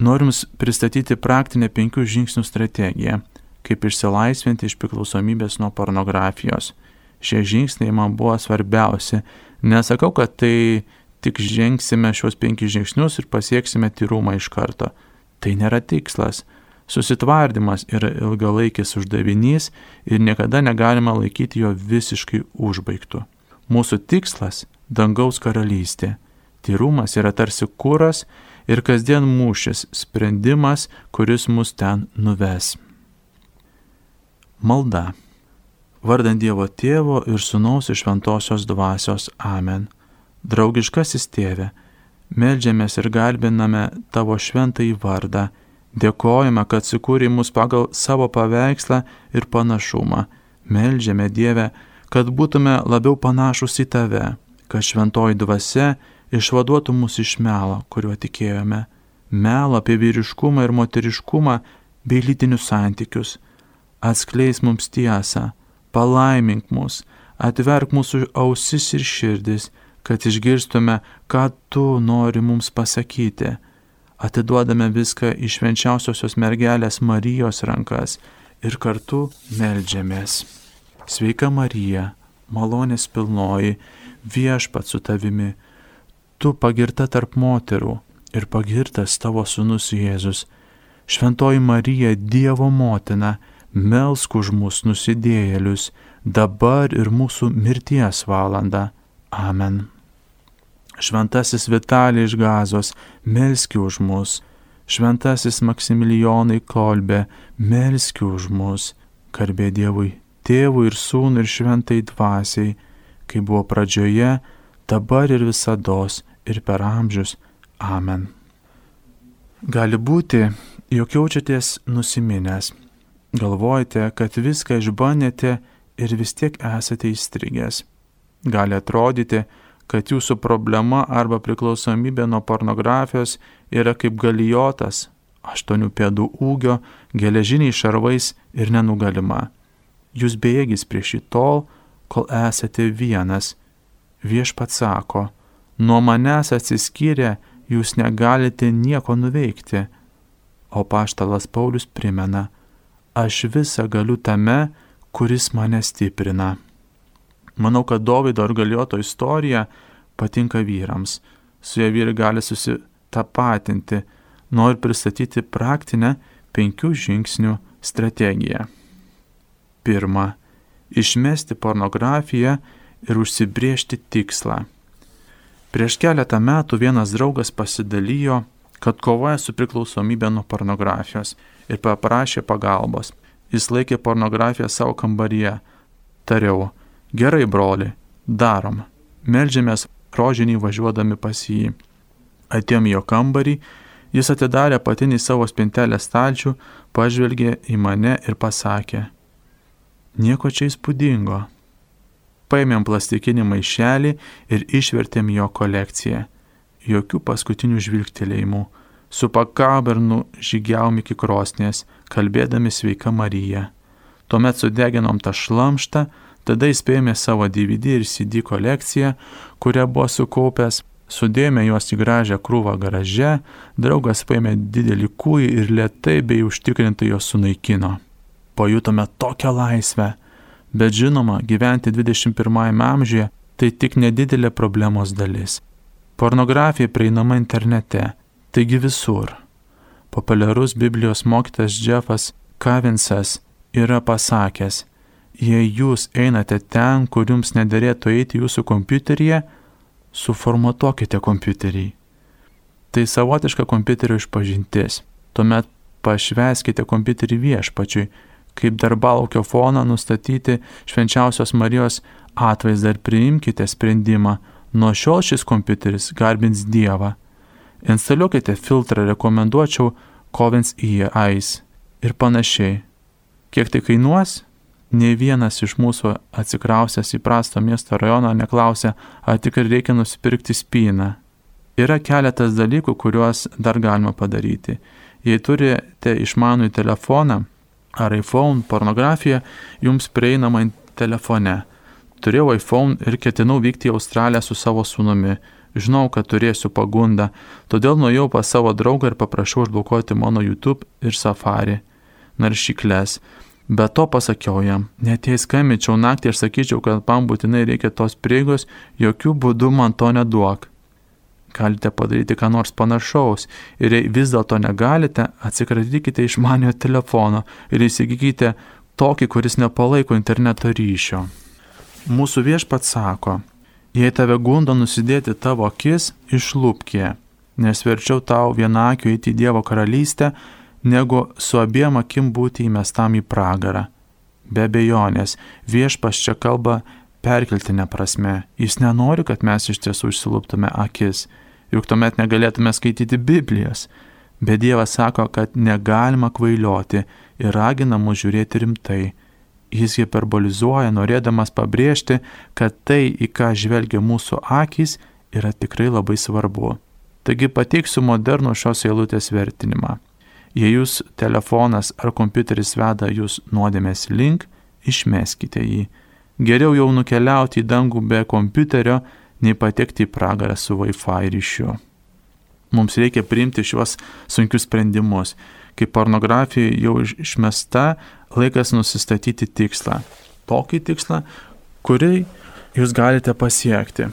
Norim pristatyti praktinę penkių žingsnių strategiją, kaip išsilaisvinti iš priklausomybės nuo pornografijos. Šie žingsniai man buvo svarbiausi. Nesakau, kad tai tik žengsime šios penkis žingsnius ir pasieksime tyrumą iš karto. Tai nėra tikslas. Susitvardymas yra ilgalaikis uždavinys ir niekada negalima laikyti jo visiškai užbaigtų. Mūsų tikslas - dangaus karalystė. Tyrumas yra tarsi kuras ir kasdien mūšis, sprendimas, kuris mus ten nuves. Malda. Vardant Dievo tėvo ir sunaus iš šventosios dvasios Amen. Draugiškasis tėve, Meldžiamės ir garbiname tavo šventąjį vardą, dėkojame, kad sukūrė mus pagal savo paveikslą ir panašumą. Meldžiame Dievę, kad būtume labiau panašus į tave, kad šventoji dvasia išvaduotų mus iš melo, kuriuo tikėjome. Melo apie vyriškumą ir moteriškumą bei lytinius santykius. Atskleis mums tiesą, palaimink mus, atverk mūsų ausis ir širdis kad išgirstume, ką tu nori mums pasakyti. Atiduodame viską iš švenčiausiosios mergelės Marijos rankas ir kartu melžiamės. Sveika Marija, malonės pilnoji, viešpat su tavimi, tu pagirta tarp moterų ir pagirtas tavo sunus Jėzus. Šventoji Marija, Dievo motina, melsk už mus nusidėjėlius, dabar ir mūsų mirties valanda. Amen. Šventasis Vitalė iš Gazos, melski už mus. Šventasis Maksimilijonai Kolbė, melski už mus. Garbė Dievui, Tėvui ir Sūnui ir Šventai Dvasiai, kai buvo pradžioje, dabar ir visada ir per amžius. Amen. Gali būti, jog jaučiatės nusiminęs. Galvojate, kad viską išbandėte ir vis tiek esate įstrigęs. Gali atrodyti, kad jūsų problema arba priklausomybė nuo pornografijos yra kaip galijotas, aštuonių pėdų ūgio, geležiniai šarvais ir nenugalima. Jūs bėgis prieš jį tol, kol esate vienas. Viešpat sako, nuo manęs atsiskyrę jūs negalite nieko nuveikti. O paštalas Paulius primena, aš visą galiu tame, kuris mane stiprina. Manau, kad Dovido ir Galioto istorija patinka vyrams. Su ja vyrai gali susitapatinti. Noriu pristatyti praktinę penkių žingsnių strategiją. Pirma. Išmesti pornografiją ir užsibriežti tikslą. Prieš keletą metų vienas draugas pasidalijo, kad kovoja su priklausomybė nuo pornografijos ir paprašė pagalbos. Jis laikė pornografiją savo kambaryje. Tariau, Gerai, broli, darom. Meldžiamės rožinį važiuodami pas jį. Atėjom jo kambarį, jis atidarė patinį savo spintelę stalčių, pažvelgė į mane ir pasakė. Nieko čia įspūdingo. Paėmėm plastikinį maišelį ir išvertėm jo kolekciją. Jokių paskutinių žvilgtelėjimų. Su pakabernu žygiavom iki krosnės, kalbėdami sveika Marija. Tuomet sudeginom tą šlamštą, Tada įspėjome savo DVD ir CD kolekciją, kurią buvo sukaupęs, sudėjome juos į gražią krūvą garaže, draugas paėmė didelį kūjį ir lietai bei užtikrintai juos sunaikino. Pajutome tokią laisvę, bet žinoma, gyventi 21 amžiuje tai tik nedidelė problemos dalis. Pornografija prieinama internete, taigi visur. Populiarus Biblijos mokytas Jeffas Kavinsas yra pasakęs, jei jūs einate ten, kur jums nederėtų eiti jūsų kompiuteryje, suformatuokite kompiuterį. Tai savotiška kompiuterio išpažintis. Tuomet pašveskite kompiuterį viešpačiui, kaip darbalaukio foną nustatyti švenčiausios Marijos atvaizdą ir priimkite sprendimą. Nuo šiol šis kompiuteris garbins Dievą. Instaliuokite filtrą, rekomenduočiau Covens EIS ir panašiai. Kiek tai kainuos? Ne vienas iš mūsų atsikrausęs į prastą miesto rajoną neklausė, ar tikrai reikia nusipirkti spyną. Yra keletas dalykų, kuriuos dar galima padaryti. Jei turite išmanų telefoną ar iPhone pornografiją, jums prieinama telefone. Turėjau iPhone ir ketinau vykti į Australiją su savo sūnumi. Žinau, kad turėsiu pagundą, todėl nuėjau pas savo draugą ir paprašiau užblokuoti mano YouTube ir Safari naršyklės. Be to pasakiau jam, net jei skambinčiau naktį ir sakyčiau, kad man būtinai reikia tos prieigos, jokių būdų man to neduok. Galite padaryti ką nors panašaus. Ir jei vis dėlto negalite, atsikratykite išmanio telefono ir įsigykite tokį, kuris nepalaiko interneto ryšio. Mūsų viešpats sako, jei tave gundo nusidėti tavo akis, išlūpkie, nes verčiau tau vienakiu eiti į Dievo karalystę, negu su abiem akim būti įmestam į pragarą. Be bejonės, viešpas čia kalba perkeltinė prasme. Jis nenori, kad mes iš tiesų išsilūptume akis juk tuomet negalėtume skaityti Biblijos. Bet Dievas sako, kad negalima kvailioti ir ragina mus žiūrėti rimtai. Jis hiperbolizuoja, norėdamas pabrėžti, kad tai, į ką žvelgia mūsų akis, yra tikrai labai svarbu. Taigi pateiksiu modernų šios eilutės vertinimą. Jei jūs telefonas ar kompiuteris veda jūs nuodėmės link, išmeskite jį. Geriau jau nukeliauti į dangų be kompiuterio, nei patekti į pragarą su Wi-Fi ryšiu. Mums reikia priimti šiuos sunkius sprendimus. Kai pornografija jau išmesta, laikas nusistatyti tikslą. Tokį tikslą, kurį jūs galite pasiekti,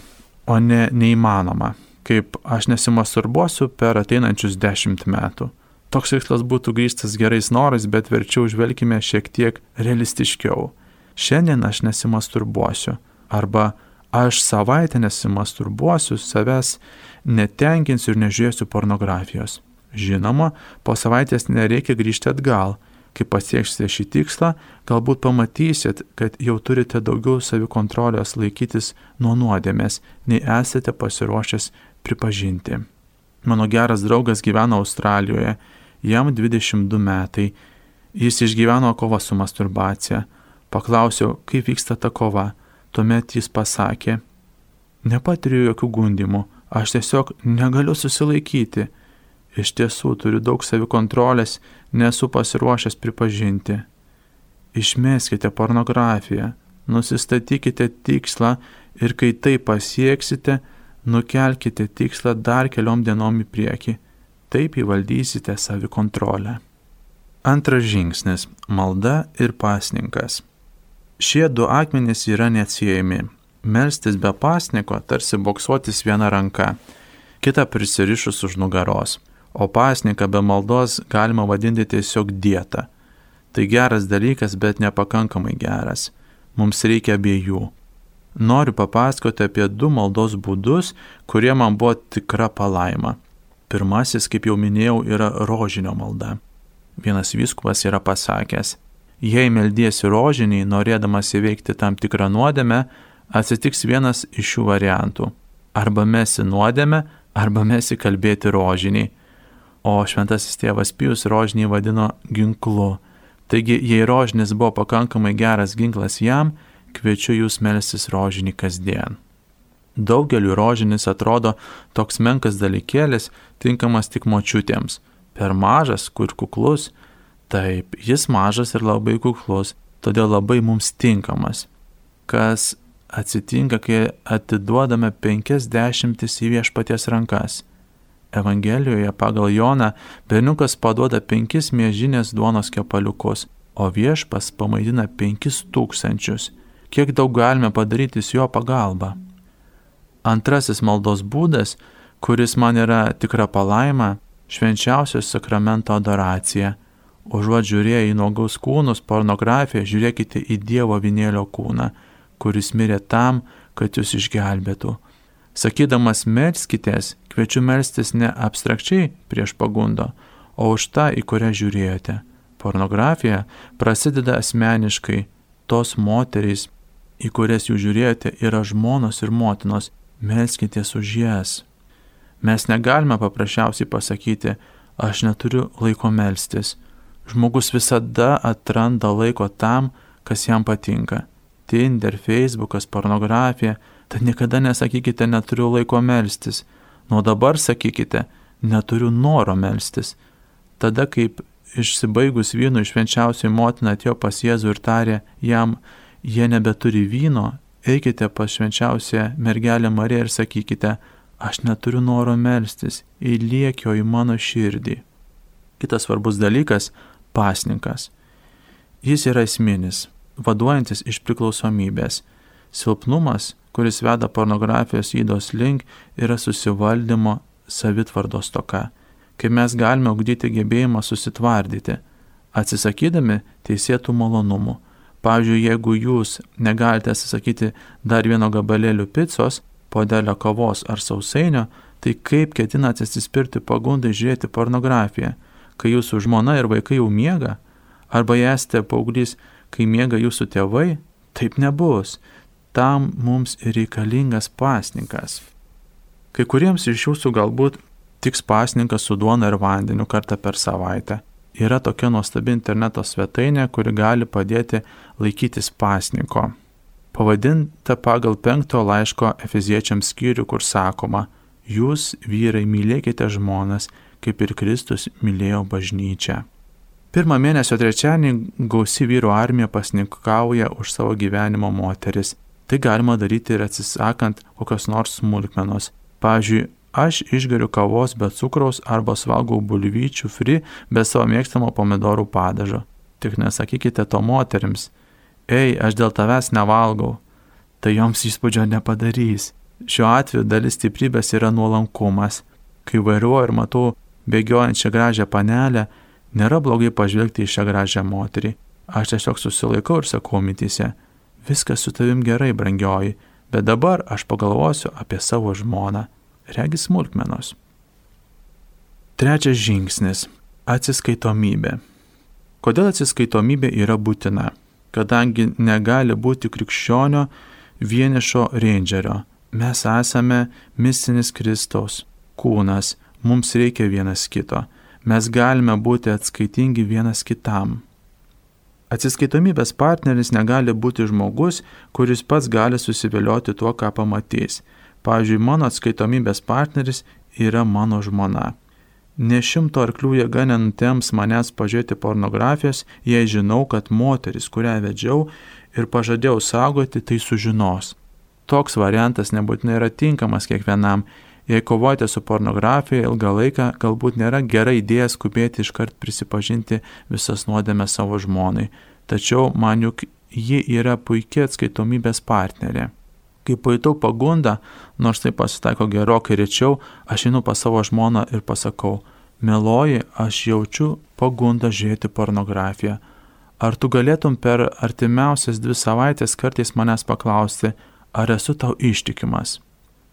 o ne neįmanoma. Kaip aš nesimasturbuosiu per ateinančius dešimt metų. Toks tikslas būtų grįstas gerais norais, bet verčiau žvelgime šiek tiek realistiškiau. Šiandien aš nesimasturbuosiu. Arba aš savaitę nesimasturbuosiu, savęs netenkinsiu ir nežiūrėsiu pornografijos. Žinoma, po savaitės nereikia grįžti atgal. Kai pasieksite šį tikslą, galbūt pamatysit, kad jau turite daugiau savikontrolės laikytis nuo nuodėmės, nei esate pasiruošęs pripažinti. Mano geras draugas gyvena Australijoje, jam 22 metai, jis išgyveno kovą su masturbacija. Paklausiau, kaip vyksta ta kova. Tuomet jis pasakė, nepatiriu jokių gundimų, aš tiesiog negaliu susilaikyti. Iš tiesų turiu daug savikontrolės, nesu pasiruošęs pripažinti. Išmeskite pornografiją, nusistatykite tikslą ir kai tai pasieksite, nukelkite tikslą dar keliom dienom į priekį. Taip įvaldysite savikontrolę. Antras žingsnis - malda ir pasninkas. Šie du akmenys yra neatsiejami. Melstis be pasniko tarsi boksuotis viena ranka, kita prisirišus už nugaros, o pasniką be maldos galima vadinti tiesiog dieta. Tai geras dalykas, bet nepakankamai geras. Mums reikia abiejų. Noriu papasakoti apie du maldos būdus, kurie man buvo tikra palaima. Pirmasis, kaip jau minėjau, yra rožinio malda. Vienas vyskupas yra pasakęs, Jei meldiesi rožiniai, norėdamas įveikti tam tikrą nuodėmę, atsitiks vienas iš šių variantų. Arba mesi nuodėmę, arba mesi kalbėti rožiniai. O šventasis tėvas Pijus rožinį vadino ginklu. Taigi, jei rožinis buvo pakankamai geras ginklas jam, kviečiu jūs melsis rožinį kasdien. Daugeliu rožinis atrodo toks menkas dalykėlis, tinkamas tik močiutėms. Per mažas, kur kuklus, Taip, jis mažas ir labai kuklus, todėl labai mums tinkamas. Kas atsitinka, kai atiduodame penkias dešimtis į viešpaties rankas. Evangelijoje pagal Joną berniukas paduoda penkis mėžinės duonos kepaliukus, o viešpas pamaidina penkis tūkstančius. Kiek daug galime padaryti su jo pagalba? Antrasis maldos būdas, kuris man yra tikra palaima, švenčiausios sakramento adoracija Užuot žiūrėję į nuogus kūnus, pornografiją, žiūrėkite į Dievo vinėlio kūną, kuris mirė tam, kad jūs išgelbėtų. Sakydamas melskitės, kviečiu melstis ne abstrakčiai prieš pagundo, o už tą, į kurią žiūrėjote. Pornografija prasideda asmeniškai, tos moterys, į kurias jūs žiūrėjote, yra žmonos ir motinos, melskitės už jas. Mes negalime paprasčiausiai pasakyti, aš neturiu laiko melstis Žmogus visada atranda laiko tam, kas jam patinka. Tinder, Facebookas, pornografija. Tad niekada nesakykite, neturiu laiko melstis. Nuo dabar sakykite, neturiu noro melstis. Tada, kaip išsibaigus vynu išvenčiausiai motina atėjo pas Jėzų ir tarė jam, jie nebeturi vyno, eikite pas švenčiausią mergelę Mariją ir sakykite, aš neturiu noro melstis, įliekio į mano širdį. Kitas svarbus dalykas pasninkas. Jis yra esminis, vaduojantis iš priklausomybės. Silpnumas, kuris veda pornografijos įdos link, yra susivaldymo savitvardos toka, kai mes galime ugdyti gebėjimą susitvardyti, atsisakydami teisėtų malonumų. Pavyzdžiui, jeigu jūs negalite atsisakyti dar vieno gabalėlių picos, podelio kavos ar sausainio, tai kaip ketinate atsispirti pagundai žiūrėti pornografiją, kai jūsų žmona ir vaikai jau miega, arba esate paauglys, kai miega jūsų tėvai, taip nebus. Tam mums reikalingas pasninkas. Kai kuriems iš jūsų galbūt tiks pasninkas su duona ir vandeniu kartą per savaitę. Yra tokia nuostabi interneto svetainė, kuri gali padėti laikytis pasniko. Pavadinta pagal penkto laiško Efeziečiams skyrių, kur sakoma, jūs vyrai mylėkite žmonas, kaip ir Kristus mylėjo bažnyčią. Pirmą mėnesio trečiadienį gausi vyru armija pasnikauja už savo gyvenimo moteris. Tai galima daryti ir atsisakant kokios nors smulkmenos. Pavyzdžiui, aš išgeriu kavos be cukraus arba valgau bulvyčių fri be savo mėgstamo pomidorų padažo. Tik nesakykite to moteriams, ei, aš dėl tavęs nevalgau. Tai joms įspūdžio nepadarys. Šiuo atveju dalis stiprybės yra nuolankumas. Kai vairuoju ir matau bėgiojančią gražią panelę, nėra blogai pažvelgti į šią gražią moterį. Aš tiesiog susilaikau ir sakau mitise, viskas su tavim gerai, brangioji, bet dabar aš pagalvosiu apie savo žmoną. Regis smulkmenos. Trečias žingsnis - atsiskaitomybė. Kodėl atsiskaitomybė yra būtina? Kadangi negali būti krikščionio vienišo rangеrio. Mes esame mistinis Kristaus kūnas, mums reikia vienas kito. Mes galime būti atskaitingi vienas kitam. Atsiskaitomybės partneris negali būti žmogus, kuris pats gali susivilioti tuo, ką pamatys. Pavyzdžiui, mano atskaitomybės partneris yra mano žmona. Ne šimto arklių jėga nenutems manęs pažiūrėti pornografijos, jei žinau, kad moteris, kurią vedžiau ir pažadėjau saugoti, tai sužinos. Toks variantas nebūtinai yra tinkamas kiekvienam, Jei kovojate su pornografija ilgą laiką, galbūt nėra gera idėja skubėti iškart prisipažinti visas nuodėmę savo žmonai, tačiau man juk ji yra puikia atskaitomybės partnerė. Kai pajutau pagundą, nors tai pasitaiko gerokai rečiau, aš einu pas savo žmoną ir pasakau, meloji, aš jaučiu pagundą žiūrėti pornografiją. Ar tu galėtum per artimiausias dvi savaitės kartais manęs paklausti, ar esu tau ištikimas?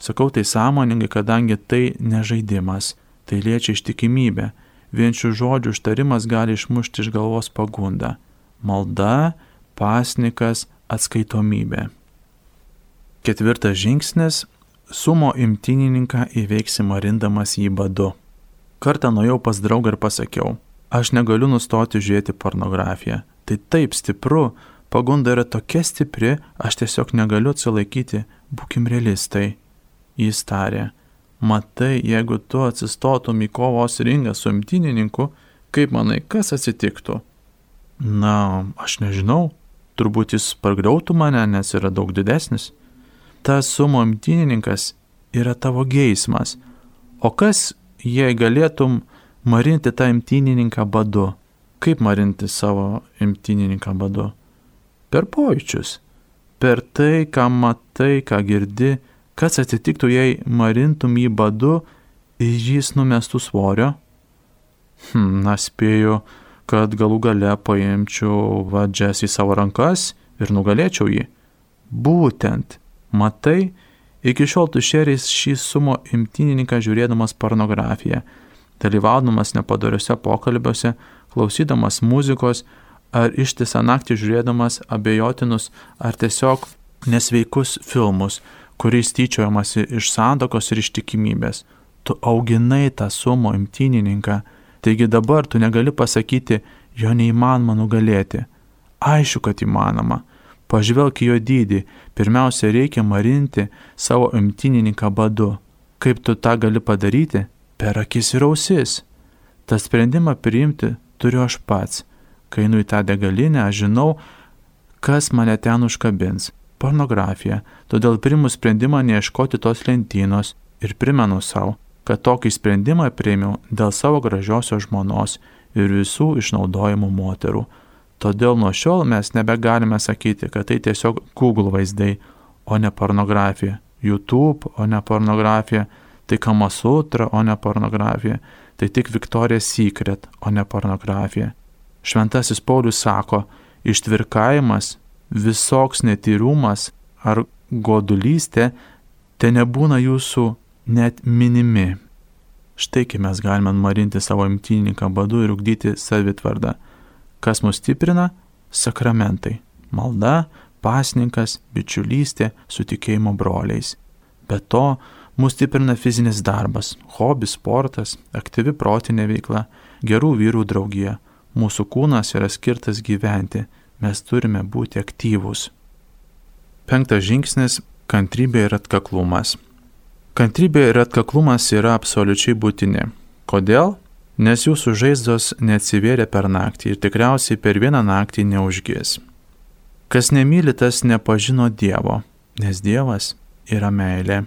Sakau tai sąmoningai, kadangi tai nežaidimas, tai liečia ištikimybę. Vien šių žodžių užtarimas gali išmušti iš galvos pagundą. Malda, pasnikas, atskaitomybė. Ketvirtas žingsnis - sumo imtinininką įveiksi marindamas jį badu. Kartą nuėjau pas draugą ir pasakiau, aš negaliu nustoti žiūrėti pornografiją. Tai taip stipru, pagunda yra tokia stipri, aš tiesiog negaliu atsilaikyti, būkim realistai. Jis tarė, matai, jeigu tu atsistotum į kovos ringą su imtynininku, kaip manai, kas atsitiktų? Na, aš nežinau, turbūt jis pargriautų mane, nes yra daug didesnis. Tas sumo imtynininkas yra tavo geismas. O kas, jei galėtum marinti tą imtynininką badu? Kaip marinti savo imtynininką badu? Per pojūčius. Per tai, ką matai, ką girdi, Kas atsitiktų, jei marintum jį badu ir jis numestų svorio? Hmm, na, spėju, kad galų gale paimčiau vadžias į savo rankas ir nugalėčiau jį. Būtent, matai, iki šiol tu šeriais šį sumo imtynininką žiūrėdamas pornografiją, dalyvaudamas nepadariuose pokalbiuose, klausydamas muzikos ar ištisą naktį žiūrėdamas abejotinus ar tiesiog nesveikus filmus, kuriais tyčiojamasi iš santokos ir ištikimybės. Tu auginai tą sumo imtynininką, taigi dabar tu negali pasakyti, jo neįmanoma nugalėti. Aišku, kad įmanoma. Pažvelk jo dydį, pirmiausia reikia marinti savo imtynininką badu. Kaip tu tą gali padaryti? Per akis ir ausis. Ta sprendimą priimti turiu aš pats. Kai einu į tą degalinę, aš žinau, kas mane ten užkabins pornografija, todėl primu sprendimą neieškoti tos lentynos ir primenu savo, kad tokį sprendimą priėmiau dėl savo gražiosios žmonos ir visų išnaudojimų moterų. Todėl nuo šiol mes nebegalime sakyti, kad tai tiesiog Google vaizdai, o ne pornografija. YouTube, o ne pornografija. Tai Kamasutra, o ne pornografija. Tai tik Victoria's Secret, o ne pornografija. Šventasis Paulius sako, ištvirkavimas, visoks netyrumas ar godulystė te nebūna jūsų net minimi. Štai kaip mes galime marinti savo imtynininką badu ir ugdyti savitvardą. Kas mus stiprina? Sakramentai. Malda, pasninkas, bičiulystė, sutikėjimo broliais. Be to, mus stiprina fizinis darbas, hobis, sportas, aktyvi protinė veikla, gerų vyrų draugija. Mūsų kūnas yra skirtas gyventi, mes turime būti aktyvūs. Penktas žingsnis - kantrybė ir atkaklumas. Kantrybė ir atkaklumas yra absoliučiai būtini. Kodėl? Nes jūsų žaizdos neatsivėrė per naktį ir tikriausiai per vieną naktį neužgės. Kas nemyli, tas nepažino Dievo, nes Dievas yra meilė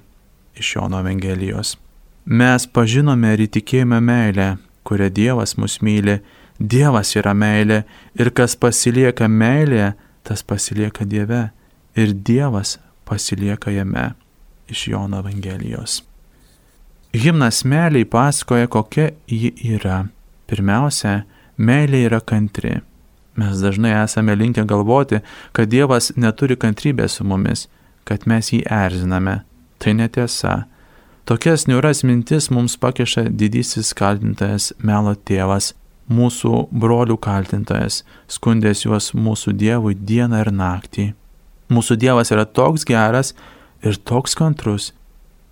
iš Jono Evangelijos. Mes pažinome ir įtikėjome meilę, kurią Dievas mus myli. Dievas yra meilė ir kas pasilieka meilėje, tas pasilieka Dieve ir Dievas pasilieka jame iš Jono Evangelijos. Himnas meiliai pasakoja, kokia ji yra. Pirmiausia, meilė yra kantri. Mes dažnai esame linkę galvoti, kad Dievas neturi kantrybės su mumis, kad mes jį erziname. Tai netiesa. Tokias niuras mintis mums pakeša didysis kaltintojas melo tėvas, mūsų brolių kaltintojas, skundės juos mūsų Dievui dieną ir naktį. Mūsų Dievas yra toks geras ir toks kantrus.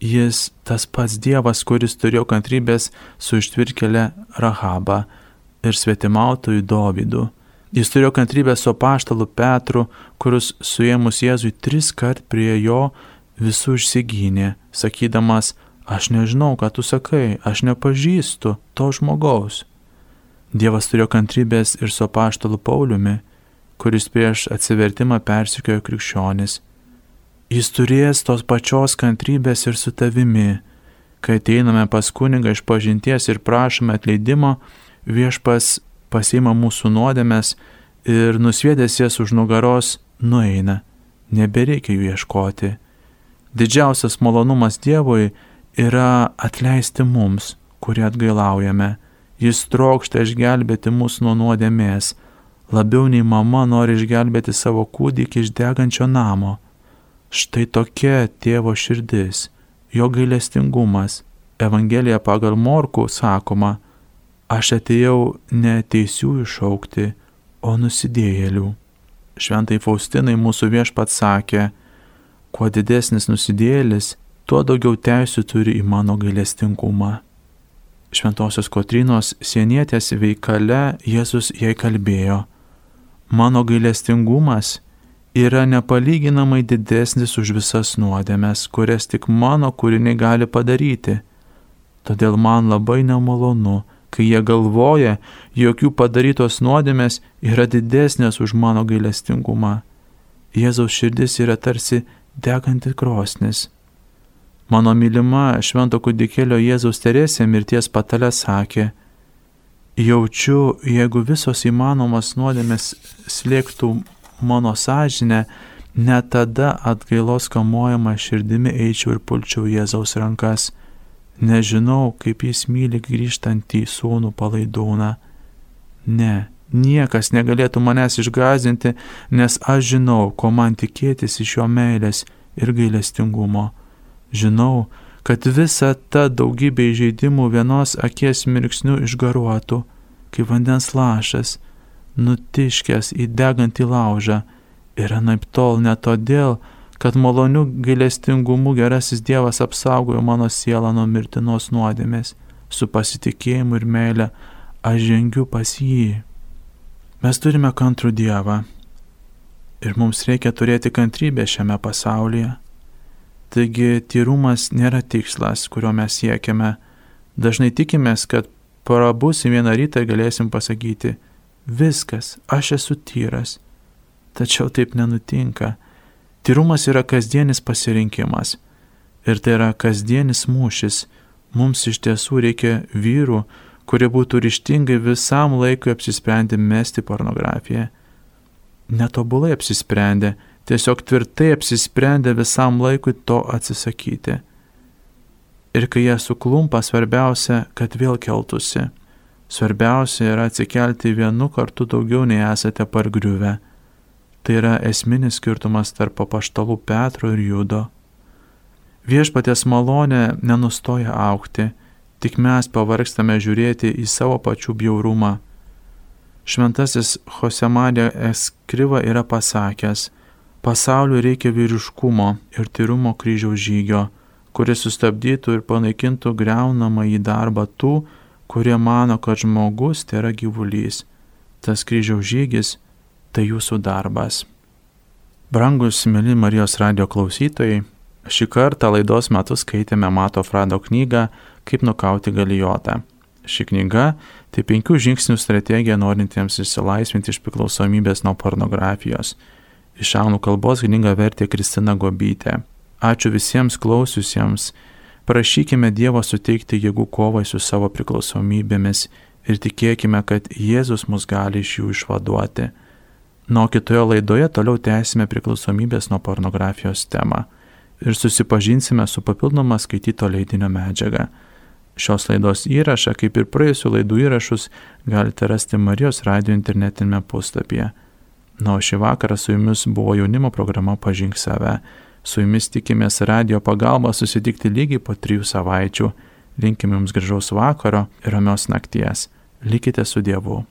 Jis tas pats Dievas, kuris turėjo kantrybės su ištvirkelė Rahabą ir svetimautojų Dovydu Jis turėjo kantrybę su paštalu Petru, kuris suėmus Jėzui tris kart prie jo visų išsigynė, sakydamas, aš nežinau, ką tu sakai, aš nepažįstu to žmogaus. Dievas turėjo kantrybės ir su paštalu Pauliumi, kuris prieš atsivertimą persikiojo krikščionis. Jis turės tos pačios kantrybės ir su tavimi. Kai ateiname pas kunigą iš pažinties ir prašome atleidimo, viešpas pasiima mūsų nuodėmės ir nusviedęs jas už nugaros nueina, nebereikia jų ieškoti. Didžiausias malonumas Dievui yra atleisti mums, kurie atgailaujame. Jis trokšta išgelbėti mus nuo nuodėmės, labiau nei mama nori išgelbėti savo kūdikį iš degančio namo. Štai tokia tėvo širdis, jo gailestingumas. Evangelija pagal Morku sakoma, Aš atėjau ne teisiųjų šaukti, o nusidėjėlių. Šventai Faustinai mūsų viešpat sakė, kuo didesnis nusidėjėlis, tuo daugiau teisų turi į mano gailestingumą. Šventosios Kotrinos sienietės veikale Jėzus jai kalbėjo, mano gailestingumas yra nepalyginamai didesnis už visas nuodėmes, kurias tik mano kūriniai gali padaryti. Todėl man labai nemalonu, kai jie galvoja, jog jų padarytos nuodėmės yra didesnės už mano gailestingumą. Jėzaus širdis yra tarsi deganti krosnis. Mano mylima švento kudikėlio Jėzaus Teresė mirties patale sakė, jaučiu, jeigu visos įmanomas nuodėmės slėgtų mano sąžinę, net tada atgailos kamuojama širdimi eičiau ir pulčiau Jėzaus rankas Nežinau, kaip jis myli grįžtantį sūnų palaidūną. Ne, niekas negalėtų manęs išgazinti, nes aš žinau, ko man tikėtis iš jo meilės ir gailestingumo. Žinau, kad visa ta daugybė įžeidimų vienos akies mirksnių išgaruotų, kaip vandens lašas, nutiškęs į degantį laužą ir anaip tol ne todėl, kad maloniu gailestingumu gerasis Dievas apsaugojo mano sielą nuo mirtinos nuodėmės, su pasitikėjimu ir meile aš žengiu pas jį. Mes turime kantrų Dievą ir mums reikia turėti kantrybę šiame pasaulyje. Taigi tyrumas nėra tikslas, kurio mes siekiame. Dažnai tikimės, kad parabusi vieną rytą galėsim pasakyti, viskas, aš esu tyras. Tačiau taip nenutinka Tyrumas yra kasdienis pasirinkimas ir tai yra kasdienis mūšis. Mums iš tiesų reikia vyrų, kurie būtų ryštingai visam laikui apsisprendę mesti pornografiją. Netobulai apsisprendę, tiesiog tvirtai apsisprendė visam laikui to atsisakyti. Ir kai jie suklumpa, svarbiausia, kad vėl keltųsi. Svarbiausia yra atsikelti vienu kartu daugiau nei esate pargriuvę. Tai yra esminis skirtumas tarp papaštalų Petro ir Judo. Viešpatės malonė nenustoja aukti, tik mes pavargstame žiūrėti į savo pačių bjaurumą. Šventasis Josemadė Eskriva yra pasakęs, pasauliu reikia vyriškumo ir tyrumo kryžiaus žygio, kuris sustabdytų ir panaikintų greunamą į darbą tų, kurie mano, kad žmogus tai yra gyvulys. Tas kryžiaus žygis tai jūsų darbas. Brangus, mėly Marijos radio klausytojai, šį kartą laidos metu skaitėme Mato Frado knygą Kaip nukauti galijotą. Ši knyga tai penkių žingsnių strategija norintiems išsilaisvinti iš priklausomybės nuo pornografijos. Iš anglų kalbos knygą vertė Kristina Gobytė. Ačiū visiems klausiusiems. Prašykime Dievo suteikti jėgų kovai su savo priklausomybėmis ir tikėkime, kad Jėzus mus gali iš jų išvaduoti. Nuo kitoje laidoje toliau tęsime priklausomybės nuo pornografijos temą ir susipažinsime su papildoma skaityto leidinio medžiaga. Šios laidos įrašą, kaip ir praėjusių laidų įrašus, galite rasti Marijos radio internetinėme puslapyje. Na, o šį vakarą su jumis buvo jaunimo programa Pažink save. Su jumis tikimės radio pagalba susitikti lygiai po trijų savaičių. Linkime jums gražaus vakaro ir ramios nakties. Likite su Dievu.